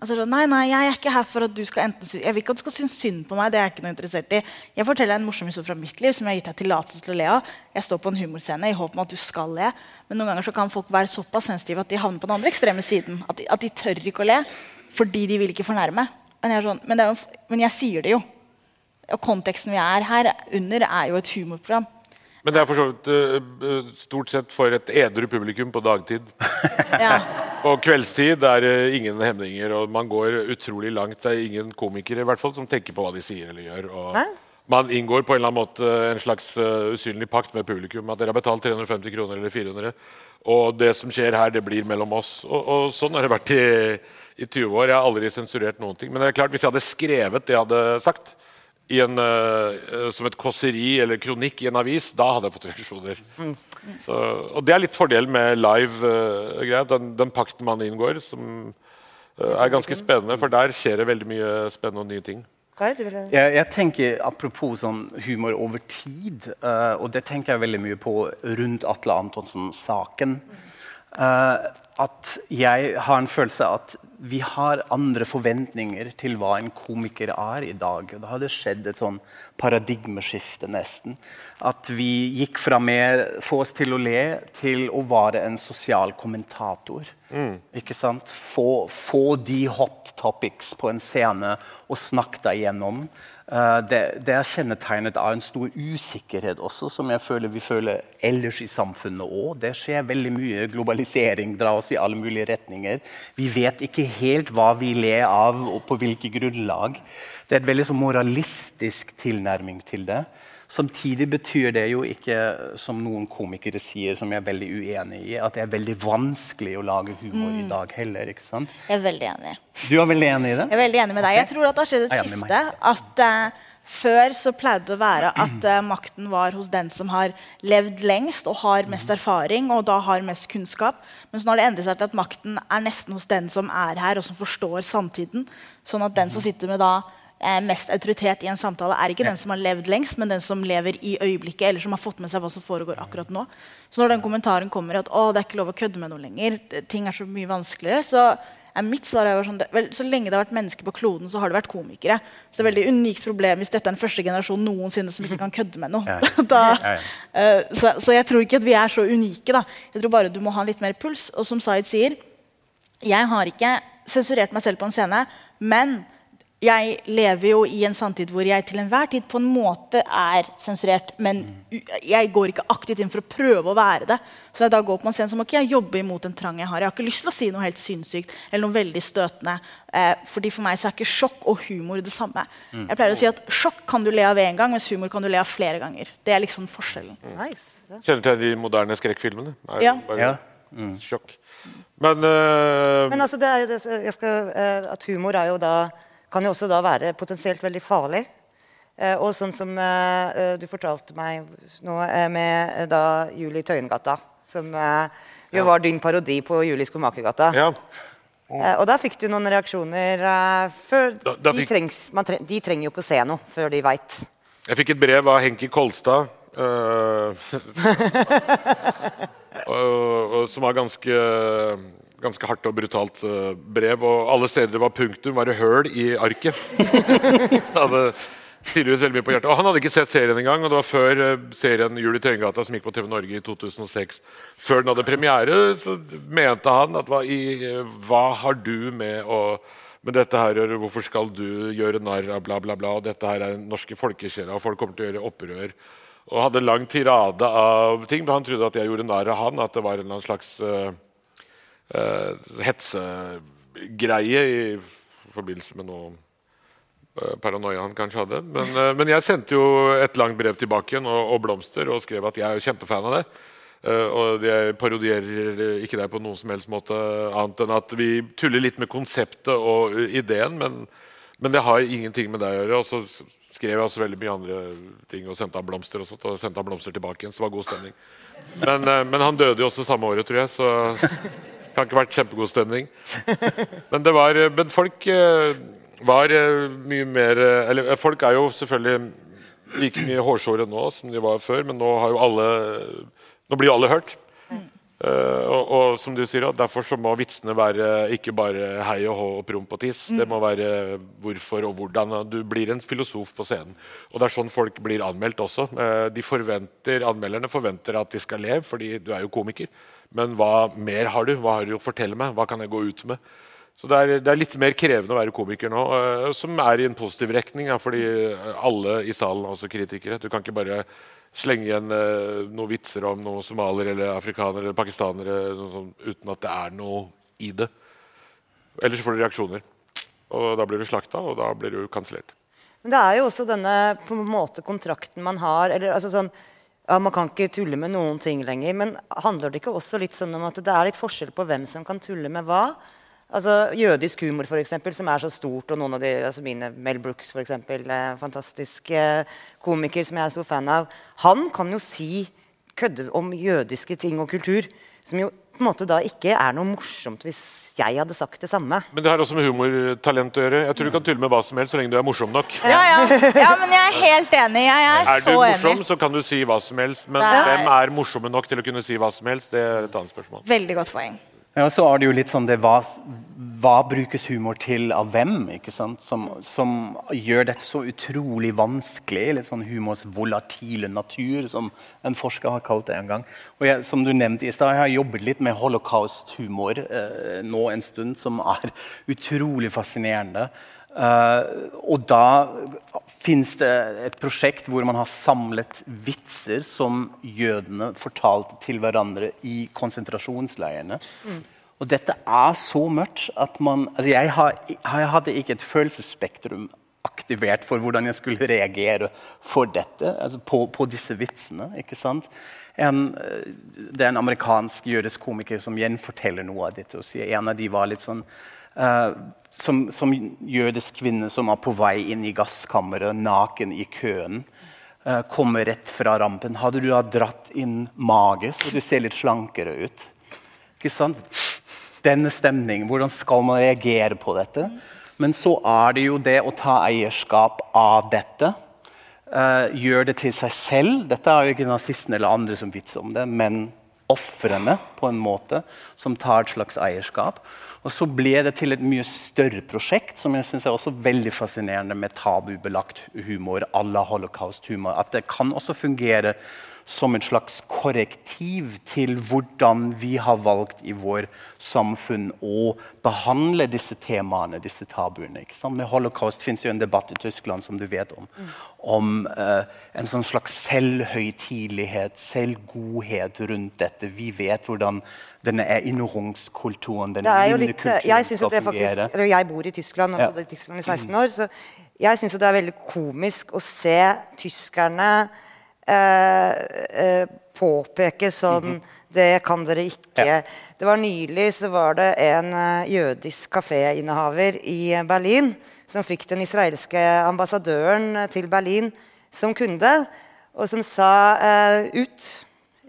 Altså, nei, nei, jeg er ikke her for at du skal enten Jeg vil ikke at du skal synes synd på meg. det er Jeg ikke noe interessert i. Jeg forteller en morsom historie fra mitt liv som jeg har gitt deg tillatelse til å le av. Jeg står på en humorscene i håp om at du skal le, men noen ganger så kan folk være såpass sensitive at de havner på den andre ekstreme siden. At de, at de tør ikke å le fordi de vil ikke fornærme. Men jeg, sånn, men, jo, men jeg sier det jo. Og konteksten vi er her under, er jo et humorprogram. Men det er for så vidt uh, stort sett for et edru publikum på dagtid. ja. På kveldstid er det ingen hemninger, og man går utrolig langt. Det er ingen komikere i hvert fall, som tenker på hva de sier eller gjør. man inngår på en eller annen måte en slags usynlig pakt med publikum. At dere har betalt 350 kroner eller 400, og det som skjer her, det blir mellom oss. Og, og sånn har det vært i, i 20 år. Jeg har aldri sensurert noen ting. Men det er klart, hvis jeg hadde skrevet det jeg hadde sagt, en, uh, som et kåseri eller kronikk i en avis, da hadde jeg fått reaksjoner. Mm. Så, og det er litt fordelen med live uh, den, den, pakten man inngår, som uh, er ganske spennende. For der skjer det veldig mye spennende og nye ting. Jeg, jeg, tenker Apropos sånn humor over tid, og det tenker jeg veldig mye på rundt Atle Antonsen-saken. At jeg har en følelse av at vi har andre forventninger til hva en komiker er i dag. Det hadde skjedd et sånn paradigmeskifte, nesten. At vi gikk fra mer få oss til å le til å være en sosial kommentator. Mm. Ikke sant? Få, få de hot topics på en scene og snakke deg gjennom. Uh, det, det, er kjennetegnet av en stor usikkerhet også, som jeg føler vi føler ellers i samfunnet òg. Det skjer veldig mye globalisering, drar oss i alle mulige retninger. Vi vet ikke helt hva vi ler av, og på hvilke grunnlag. Det er et veldig så moralistisk tilnærming til det. Samtidig betyr det jo ikke, som noen komikere sier, som jeg er veldig uenig i, at det er veldig vanskelig å lage humor mm. i dag heller. ikke sant? Jeg er veldig enig. Du er veldig enig i det? Jeg er veldig enig med deg. Jeg tror at det har skjedd et skifte. at... Uh, før så pleide det å være at uh, makten var hos den som har levd lengst og har mest mm. erfaring og da har mest kunnskap. Men så nå har det endret seg til at makten er nesten hos den som er her og som forstår samtiden. Sånn at den som mm. sitter med da mest autoritet i en samtale, er ikke den som har levd lengst, men den som lever i øyeblikket, eller som har fått med seg hva som foregår akkurat nå. Så når den kommentaren kommer at å, det er ikke lov å kødde med noe lenger, ting er så mye vanskeligere, så er mitt svar er sånn, vel, Så lenge det har vært mennesker på kloden, så har det vært komikere. Så det er et veldig unikt problem hvis dette er den første generasjon noensinne som ikke kan kødde med noe. da, uh, så, så, jeg tror ikke at vi er så unike. da. Jeg tror bare du må ha litt mer puls. Og som Zaid sier, jeg har ikke sensurert meg selv på en scene, men jeg lever jo i en samtid hvor jeg til enhver tid på en måte er sensurert. Men jeg går ikke aktivt inn for å prøve å være det. Så jeg da går på en scene så må ikke jeg jobbe imot en trang jeg har. Jeg har ikke lyst til å si noe helt sinnssykt eller noe veldig støtende. Eh, fordi For meg så er ikke sjokk og humor det samme. Mm. Jeg pleier å si at Sjokk kan du le av én gang, mens humor kan du le av flere ganger. Det er liksom forskjellen. Mm. Nice. Kjenner til de moderne skrekkfilmene? Ja. ja. sjokk. Men, uh... Men altså, det er jo det, jeg skal, uh, at humor er jo da, kan jo også da være potensielt veldig farlig. Eh, og sånn som eh, eh, du fortalte meg nå med da Julie Tøyengata, som jo var din parodi på Julie Skomakergata. ja. Og da fikk du noen reaksjoner før Da- da de, fikk- trengs, man tre, de trenger jo ikke å se noe før de veit. Jeg fikk et brev av Henki Kolstad. eh, og, og, som var ganske, ganske hardt og brutalt eh, brev. Og alle steder det var punktum, var det høl i arket. Hadde Sirius veldig mye på hjertet. Og han hadde ikke sett serien engang. Og det var før serien serien i Tøyengata som gikk på TV Norge i 2006. Før den hadde premiere, så mente han at hva, i, eh, hva har du med å men dette her. Hvorfor skal du gjøre narr av bla, bla, bla? Og dette her er norske folkesjela, og folk kommer til å gjøre opprør. Og hadde lang tirade av ting. men Han trodde at jeg gjorde narr av han, at det var en slags uh, hetsegreie i forbindelse med noe eh, paranoia han kanskje hadde. Men, eh, men jeg sendte jo et langt brev tilbake igjen og, og blomster og skrev at jeg er jo kjempefan av det. Eh, og jeg parodierer ikke deg på noen som helst måte, annet enn at vi tuller litt med konseptet og eh, ideen, men, men det har ingenting med deg å gjøre. Og så skrev jeg også veldig mye andre ting og sendte han blomster og sånt, og sendte han blomster tilbake igjen, så det var god stemning. Men, eh, men han døde jo også samme året, tror jeg, så det kan ikke vært kjempegod stemning. Men, var, eh, men folk eh, var eh, mye mer Eller folk er jo selvfølgelig like mye hårsåre nå som de var før, men nå har alle Nå blir jo alle hørt. Uh, og, og som du sier, derfor så må vitsene være ikke bare hei og hå og promp og tiss. Det må være hvorfor og hvordan. Du blir en filosof på scenen. Og det er sånn folk blir anmeldt også. Uh, de forventer, Anmelderne forventer at de skal le, fordi du er jo komiker. Men hva mer har du? Hva har du å fortelle meg? Hva kan jeg gå ut med? Så det er, det er litt mer krevende å være komiker nå, eh, som er i en positiv retning. Ja, fordi alle i salen er også kritikere. Du kan ikke bare slenge igjen eh, noen vitser om noen somaliere eller afrikanere eller pakistanere sånt, uten at det er noe i det. Ellers får du reaksjoner. Og da blir du slakta, og da blir du kansellert. Men det er jo også denne på en måte kontrakten man har eller altså sånn, ja, Man kan ikke tulle med noen ting lenger. Men handler det ikke også litt sånn om at det er litt forskjell på hvem som kan tulle med hva? Altså Jødisk humor, for eksempel, som er så stort, og noen av de, altså mine Mel Brooks, for eksempel, eh, fantastisk eh, komiker som jeg er så fan av, han kan jo si kødde om jødiske ting og kultur, som jo på en måte da ikke er noe morsomt hvis jeg hadde sagt det samme. Men det har også med humortalent å gjøre. Jeg tror du kan tulle med hva som helst så lenge du er morsom nok. Ja, ja. ja, men jeg er helt enig. Jeg er, Er du morsom, enig. så kan du si hva som helst. Men er- hvem er morsomme nok til å kunne si hva som helst? Det er et annet spørsmål. Veldig godt poeng. Ja, så er det jo litt sånn det, hva, hva brukes humor til av hvem? ikke sant? Som, som gjør dette så utrolig vanskelig. Litt sånn humors volatile natur, som en forsker har kalt det en gang. Og jeg, som du nevnte i stad, jeg har jobbet litt med holocaust-humor eh, nå en stund, som er utrolig fascinerende. Eh, og da fins det et prosjekt hvor man har samlet vitser som jødene fortalte til hverandre i konsentrasjonsleirene. Og dette er så mørkt at man altså jeg, har, jeg hadde ikke et følelsesspektrum aktivert for hvordan jeg skulle reagere for dette, altså på, på disse vitsene. ikke sant? En, eh, det er en amerikansk jødisk komiker som gjenforteller noe av dette. og sier En av de var litt sånn som, som jødisk kvinne som er på vei inn i gasskammeret, naken i køen. eh, kommer rett fra rampen. Hadde du da dratt inn mage, så du ser litt slankere ut. Ikke sant? Denne stemningen, hvordan skal man reagere på dette? Men så er det jo det å ta eierskap av dette. Uh, gjøre det til seg selv. Dette er jo ikke nazistene eller andre som vitser om det, men ofrene på en måte, som tar et slags eierskap. Og så ble det til et mye større prosjekt, som jeg synes er også veldig fascinerende, med tabubelagt humor à holocaust-humor. At det kan også fungere som et slags korrektiv til hvordan vi har valgt i vår samfunn å behandle disse temaene, disse tabuene. ikke sant? Med holocaust fins jo en debatt i Tyskland som du vet om, om eh, en sånn slags selvhøytidelighet, selvgodhet rundt dette. Vi vet hvordan denne erinnerungskulturen, den Det jo litt, minnekulturen jeg, synes skal fungere. jeg bor i Tyskland og har bodd i Tyskland i 16 år. Så jeg syns det er veldig komisk å se tyskerne eh, eh, påpeke sånn Det kan dere ikke. Ja. Det var Nylig så var det en eh, jødisk kaféinnehaver i Berlin som fikk den israelske ambassadøren til Berlin som kunde, og som sa eh, ut.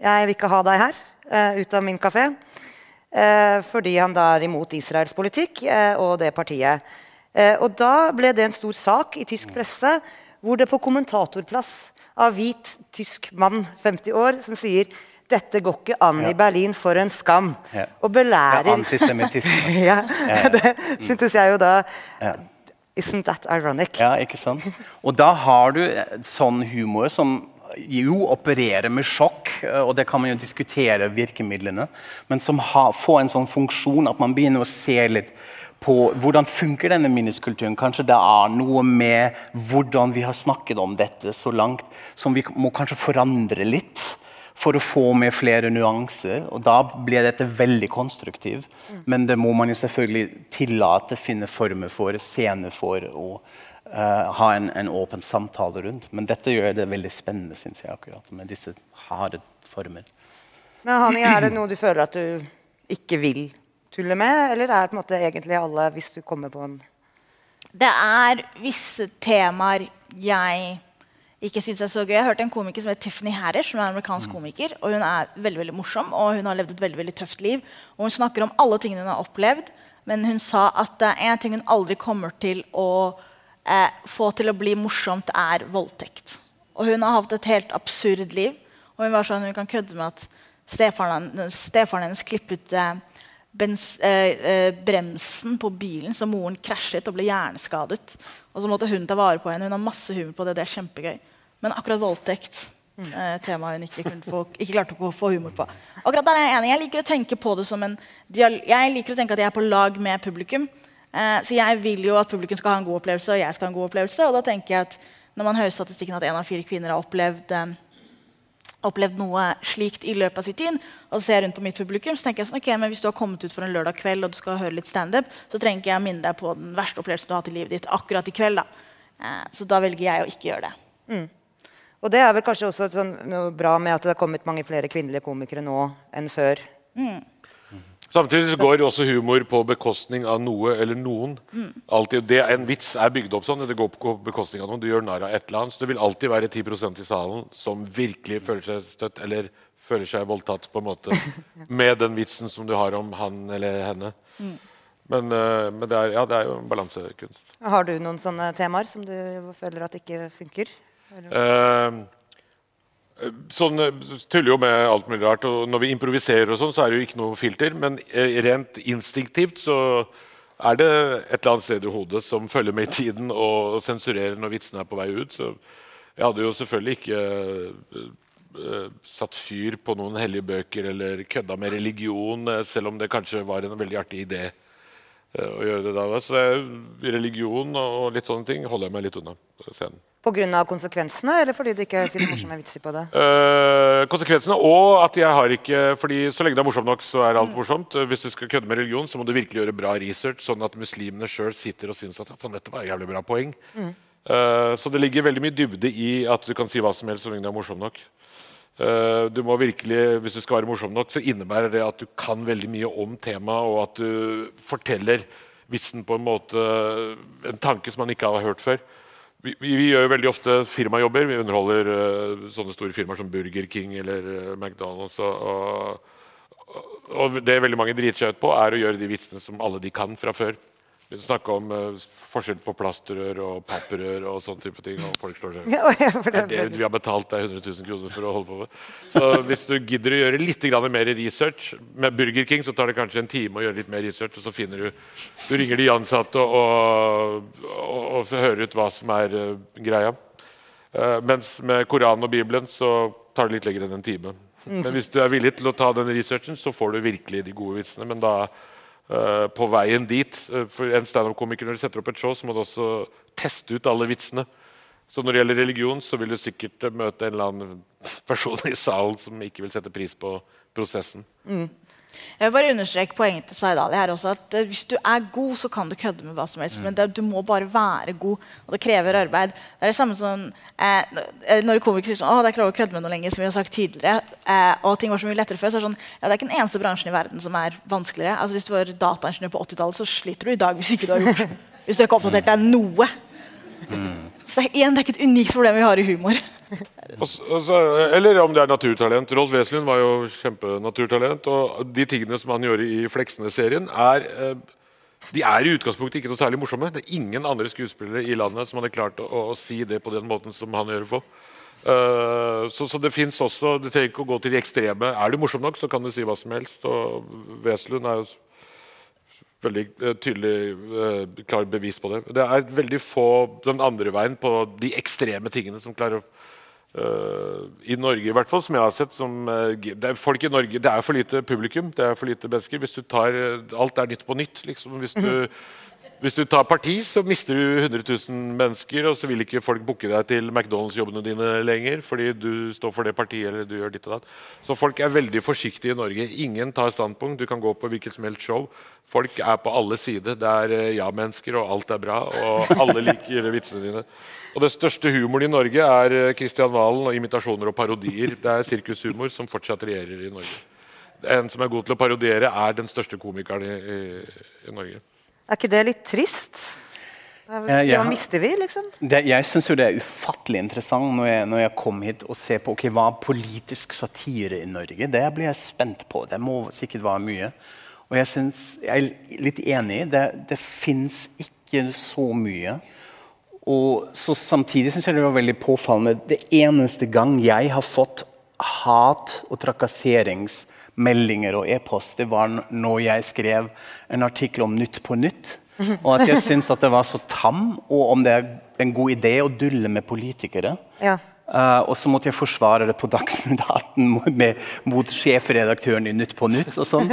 Jeg vil ikke ha deg her. eh, ut av min kafé. Eh, fordi han da er imot Israels politikk og det partiet. Og da ble det en stor sak i tysk presse, hvor det på kommentatorplass av hvit tysk mann, 50 år, som sier dette går ikke an i Berlin, for en skam. Ja. Og belærer er antisemittisme. ja, Ja. det syntes jeg jo da Ja. Isn't that ironic? Ja, ikke sant? Og da har du sånn humor som jo opererer med sjokk, eh, og det kan man jo diskutere virkemidlene, men som har, får en sånn funksjon at man begynner å se litt på hvordan funker denne minneskulturen. Kanskje det er noe med hvordan vi har snakket om dette så langt, som vi må kanskje forandre litt for å få med flere nuanser. Og da blir dette veldig konstruktivt. Men det må man jo selvfølgelig tillate, finne former for, scener for og uh, ha en, en åpen samtale rundt. Men dette gjør det veldig spennende, syns jeg, akkurat, med disse harde former. Men Hani, er det noe du føler at du ikke vil tulle med, eller er det på en måte egentlig alle hvis du kommer på en Det er visse temaer jeg ikke syns er så gøy. Jeg hørte en komiker som heter Tiffany Harris, som er en amerikansk komiker, og hun er veldig veldig morsom. Og hun har levd et veldig veldig tøft liv. Og hun snakker om alle tingene hun har opplevd, men hun sa at det er en ting hun aldri kommer til å eh, få til å bli morsomt, er voldtekt. Og hun har hatt et helt absurd liv. Og hun var sånn, hun kan kødde med at stefaren stefaren hennes klippet eh, bens, eh, eh, bremsen på bilen så moren krasjet og ble hjerneskadet. Og så måtte hun ta vare på henne. Hun har masse humor på det. Det er kjempegøy. Men akkurat voldtekt eh, temaet hun ikke, kunne få, ikke klarte å få humor på. Akkurat der er Jeg enig. Jeg liker å tenke på det som en Jeg liker å tenke at jeg er på lag med publikum. Eh, så jeg vil jo at publikum skal ha en god opplevelse, og jeg skal ha en god opplevelse. Og da tenker jeg at når man hører statistikken at én av fire kvinner har opplevd eh, opplevd noe slikt i løpet av sin tid, og så ser jeg rundt på mitt publikum, så tenker jeg sånn, ok, men hvis du har kommet ut for en lørdag kveld og du skal høre litt standup, så trenger ikke jeg å minne deg på den verste opplevelsen du har hatt i livet ditt akkurat i kveld. da. Eh, så da velger jeg å ikke gjøre det. Og det er vel kanskje også sånn, bra med at det har kommet mange flere kvinnelige komikere nå enn før. Samtidig går også humor på bekostning av noe eller noen. Altid, det, en vits er bygd opp sånn. Det går på bekostning av noen. Du gjør narr av et eller annet. Så det vil alltid være 10% i salen som virkelig føler seg støtt eller føler seg voldtatt på en måte med den vitsen som du har om han eller henne. Men, eh, men det, er, ja, det er jo en balansekunst. Har du noen sånne temaer som du føler at ikke funker? Eh, sånn eh, tuller jo med alt mulig rart. Og når vi improviserer, og sånn, så er det jo ikke noe filter. Men eh, rent instinktivt så er det et eller annet sted i hodet som følger med i tiden og sensurerer når vitsene er på vei ut. Så jeg hadde jo selvfølgelig ikke eh, satt fyr på noen hellige bøker eller kødda med religion, selv om det kanskje var en veldig artig idé å gjøre det da. Så religion og litt sånne ting holder jeg meg litt unna på scenen. Pga. konsekvensene, eller fordi du ikke finner morsomme vitser på det? Eh, konsekvensene, og at jeg har ikke fordi Så lenge det er morsomt nok, så er alt morsomt. Eh, Hvis du skal kødde med religion, så må du virkelig gjøre bra research, sånn at muslimene sjøl sitter og syns at «Ja, faen, dette var et jævlig bra poeng. Eh, så det ligger veldig mye dybde i at du kan si hva som helst så lenge det er morsomt nok. Eh, du må virkelig, Hvis du skal være morsom nok, så innebærer det at du kan veldig mye om temaet, og at du forteller vitsen på en måte En tanke som man ikke har hørt før. Vi, vi, vi gjør jo veldig ofte firmajobber. Vi underholder uh, sånne store firmaer som Burger King eller uh, McDonald's. Og, og, og det veldig mange driter seg ut på, er å gjøre de vitsene som alle de kan fra før. Vi snakker om uh, forskjell på plastrør og papprør og sånne type ting. og folk slår seg. Ja, ja, Det det det vi har betalt deg 100 000 kroner for å holde på med. Så hvis du gidder å gjøre litt mer research Med Burger King så tar det kanskje en time å gjøre litt mer research, og så finner du Du ringer de ansatte og, og, og hører ut hva som er uh, greia. Uh, mens med Koranen og Bibelen så tar det litt lenger enn en time. Men hvis du er villig til å ta den researchen, så får du virkelig de gode vitsene. Men da på veien dit eh, For en standup-komiker når du setter opp et show, så må du også teste ut alle vitsene. Så når det gjelder religion, så vil du sikkert eh, møte en eller annen person i salen som ikke vil sette pris på prosessen. Jeg vil bare understreke poenget til Saidali her også. at eh, Hvis du er god, så kan du kødde med hva som helst. Men det, du må bare være god, og det krever arbeid. Det er det samme som eh, Når komikere sier sånn, å, det er ikke lov å kødde med noe lenger, som vi har sagt tidligere, eh, og ting var så mye lettere før, så er det sånn, ja, det er ikke den eneste bransjen i verden som er vanskeligere. Altså Hvis du var dataingeniør på 80-tallet, så sliter du i dag hvis ikke du har gjort Hvis du ikke har oppdatert deg noe. Så det igjen, det er ikke et unikt problem vi har i humor. Og så- og så- eller om det er naturtalent. Rolf Wesenlund var jo kjempenaturtalent. Og de tingene som han gjorde i Fleksnes-serien, er eh, de er i utgangspunktet ikke noe særlig morsomme. Det er ingen andre skuespillere i landet som hadde klart å, å si det på den måten som han gjør på. Uh, så, så det fins også Du trenger ikke å gå til de ekstreme. Er du morsom nok, så kan du si hva som helst. Og Wesenlund er jo veldig eh, tydelig eh, klar bevis på det. Det er veldig få den andre veien på de ekstreme tingene som klarer å Uh, I Norge, i hvert fall, som jeg har sett som, uh, det er folk i Norge, det er for lite publikum. det er for lite mennesker. Hvis du tar, Alt er Nytt på nytt. liksom. Hvis du, hvis du tar parti, så mister du 100 000 mennesker, og så vil ikke folk booke deg til McDonald's-jobbene dine lenger fordi du står for det partiet eller du gjør ditt og datt. Så folk er veldig forsiktige i Norge. Ingen tar standpunkt. Du kan gå på hvilket som helst show. Folk er på alle sider. Det er eh, ja-mennesker, og alt er bra. Og alle liker vitsene dine. Og det største humoren i Norge er eh, Kristian Valen og imitasjoner og parodier. Det er sirkushumor som fortsatt regjerer i Norge. En som er god til å parodiere, er den største komikeren i, i, i Norge. Er ikke det litt trist? Hva Ja, ja. mister vi, liksom? Det, jeg syns det er ufattelig interessant når jeg, når jeg kom hit og ser på okay, hva politisk satire i Norge. Det blir jeg spent på. Det må sikkert være mye. Og jeg, synes, jeg er litt enig. Det, det fins ikke så mye. Og så Samtidig syns jeg det var veldig påfallende. Det eneste gang jeg har fått hat- og trakasseringsmeldinger og e-post, det var når jeg skrev en artikkel om Nytt på Nytt. Og at jeg syns at det var så tam, og om det er en god idé å dulle med politikere. Ja. Eh, og så måtte jeg forsvare det på Dagsnytt 18 mot, sjefredaktøren i Nytt på Nytt. Og sånn.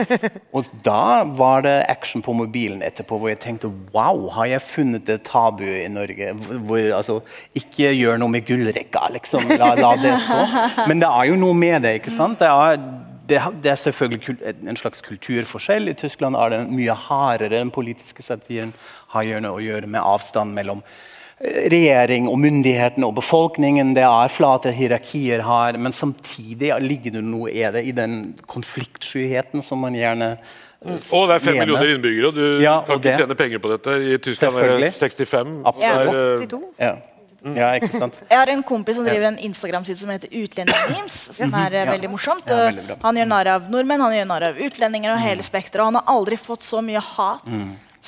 Og da var det action på mobilen etterpå hvor jeg tenkte wow, har jeg funnet det tabuet i Norge? Hvor, altså, ikke gjør noe med gullrekka, liksom. La, la det stå. Men det er jo noe med det. ikke sant? Det er, det, det er selvfølgelig en slags kulturforskjell. I Tyskland er det mye hardere. Den politiske satiren har å gjøre med avstand mellom regjering og myndighetene og befolkningen. Det er flate hierarkier her, men samtidig ligger det noe i det i den konfliktskyheten som man gjerne Og det er fem millioner innbyggere, og du Ja, kan og ikke det- tjene penger på dette. I Tyskland er det 65. Absolutt. Er, eh, 82? Ja. ja, ikke sant? Jeg har en kompis som driver en Instagram-side som heter Utlendingmemes. Som er eh, Ja. veldig morsomt. Ja, veldig han gjør narr av nordmenn, han gjør narr av utlendinger og hele spekteret. Og han har aldri fått så mye hat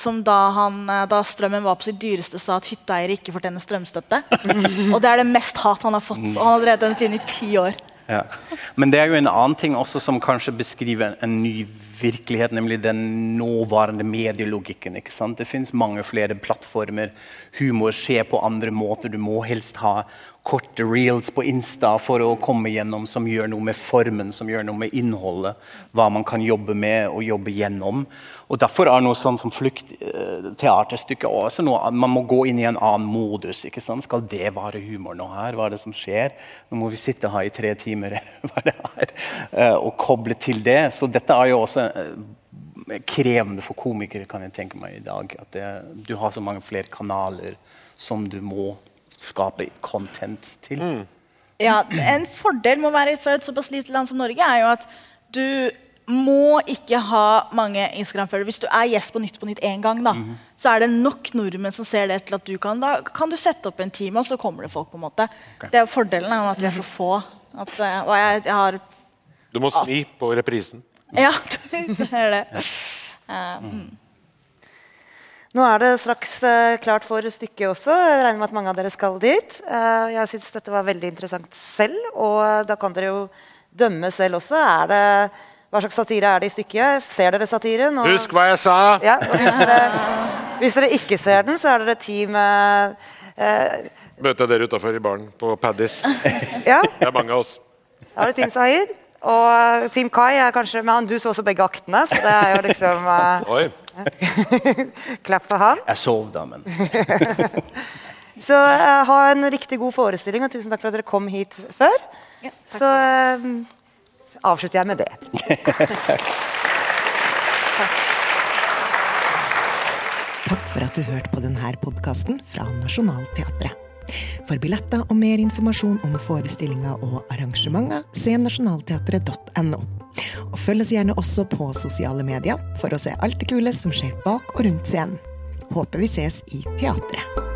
som da, han, eh, da strømmen var på sitt dyreste, sa at hytteeiere ikke fortjener strømstøtte. og det er det mest hat han har fått. Og han har drevet den siden i ti år. Ja. Men det er jo en annen ting også som kanskje beskriver en ny virkelighet, nemlig den nåværende medielogikken. ikke sant? Det fins mange flere plattformer. Humor skjer på andre måter. Du må helst ha korte reels på Insta for å komme gjennom, som gjør noe med formen, som gjør noe med innholdet. Hva man kan jobbe med og jobbe gjennom. Og Derfor er noe sånn som fluktteaterstykket også noe Man må gå inn i en annen modus. ikke sant? Skal det være humor nå her? Hva er det som skjer? Nå må vi sitte her i tre timer hva det er, eh, og koble til det. Så dette er jo også eh, krevende for komikere, kan jeg tenke meg i dag. At det, du har så mange flere kanaler som du må skape content til. Ja, En fordel med å være fra et såpass lite land som Norge er jo at du må ikke ha mange Instagram-følgere. Hvis du er gjest på Nytt på Nytt én gang, da, så er det nok nordmenn som ser det til at du kan Da kan du sette opp en time, og så kommer det folk. på en måte. Det er jo fordelen av at vi er så få. At, eh, og jeg, jeg har Du må sni på reprisen. Ja, det er det. Ja. mm. Nå er det straks eh, klart for stykket også. Jeg regner med at mange av dere skal dit. Eh, jeg syns dette var veldig interessant selv, og da kan dere jo dømme selv også. Er det, hva slags satire er det i stykket? Ser dere satiren? Og, Husk hva jeg sa! ja, hvis, dere, hvis dere ikke ser den, så er dere team eh, eh, Møter jeg dere utafor i baren på Paddis. Ja, Det er mange av oss. da er det Team Sahid. Og Team Kai er kanskje Men han, du så også begge aktene, så det er jo liksom eh, Oi. Klapp for han. Jeg sov da, men Så uh, ha en riktig god forestilling, og tusen takk for at dere kom hit før. så eh, avslutter jeg med det. Takk for at du hørte på denne podkasten fra Nationaltheatret. For billetter og mer informasjon om forestillinger og arrangementer, se nasjonalteatret.no. Og følg oss gjerne også på sosiale medier for å se alt det kule som skjer bak og rundt scenen. Håper vi ses i teatret.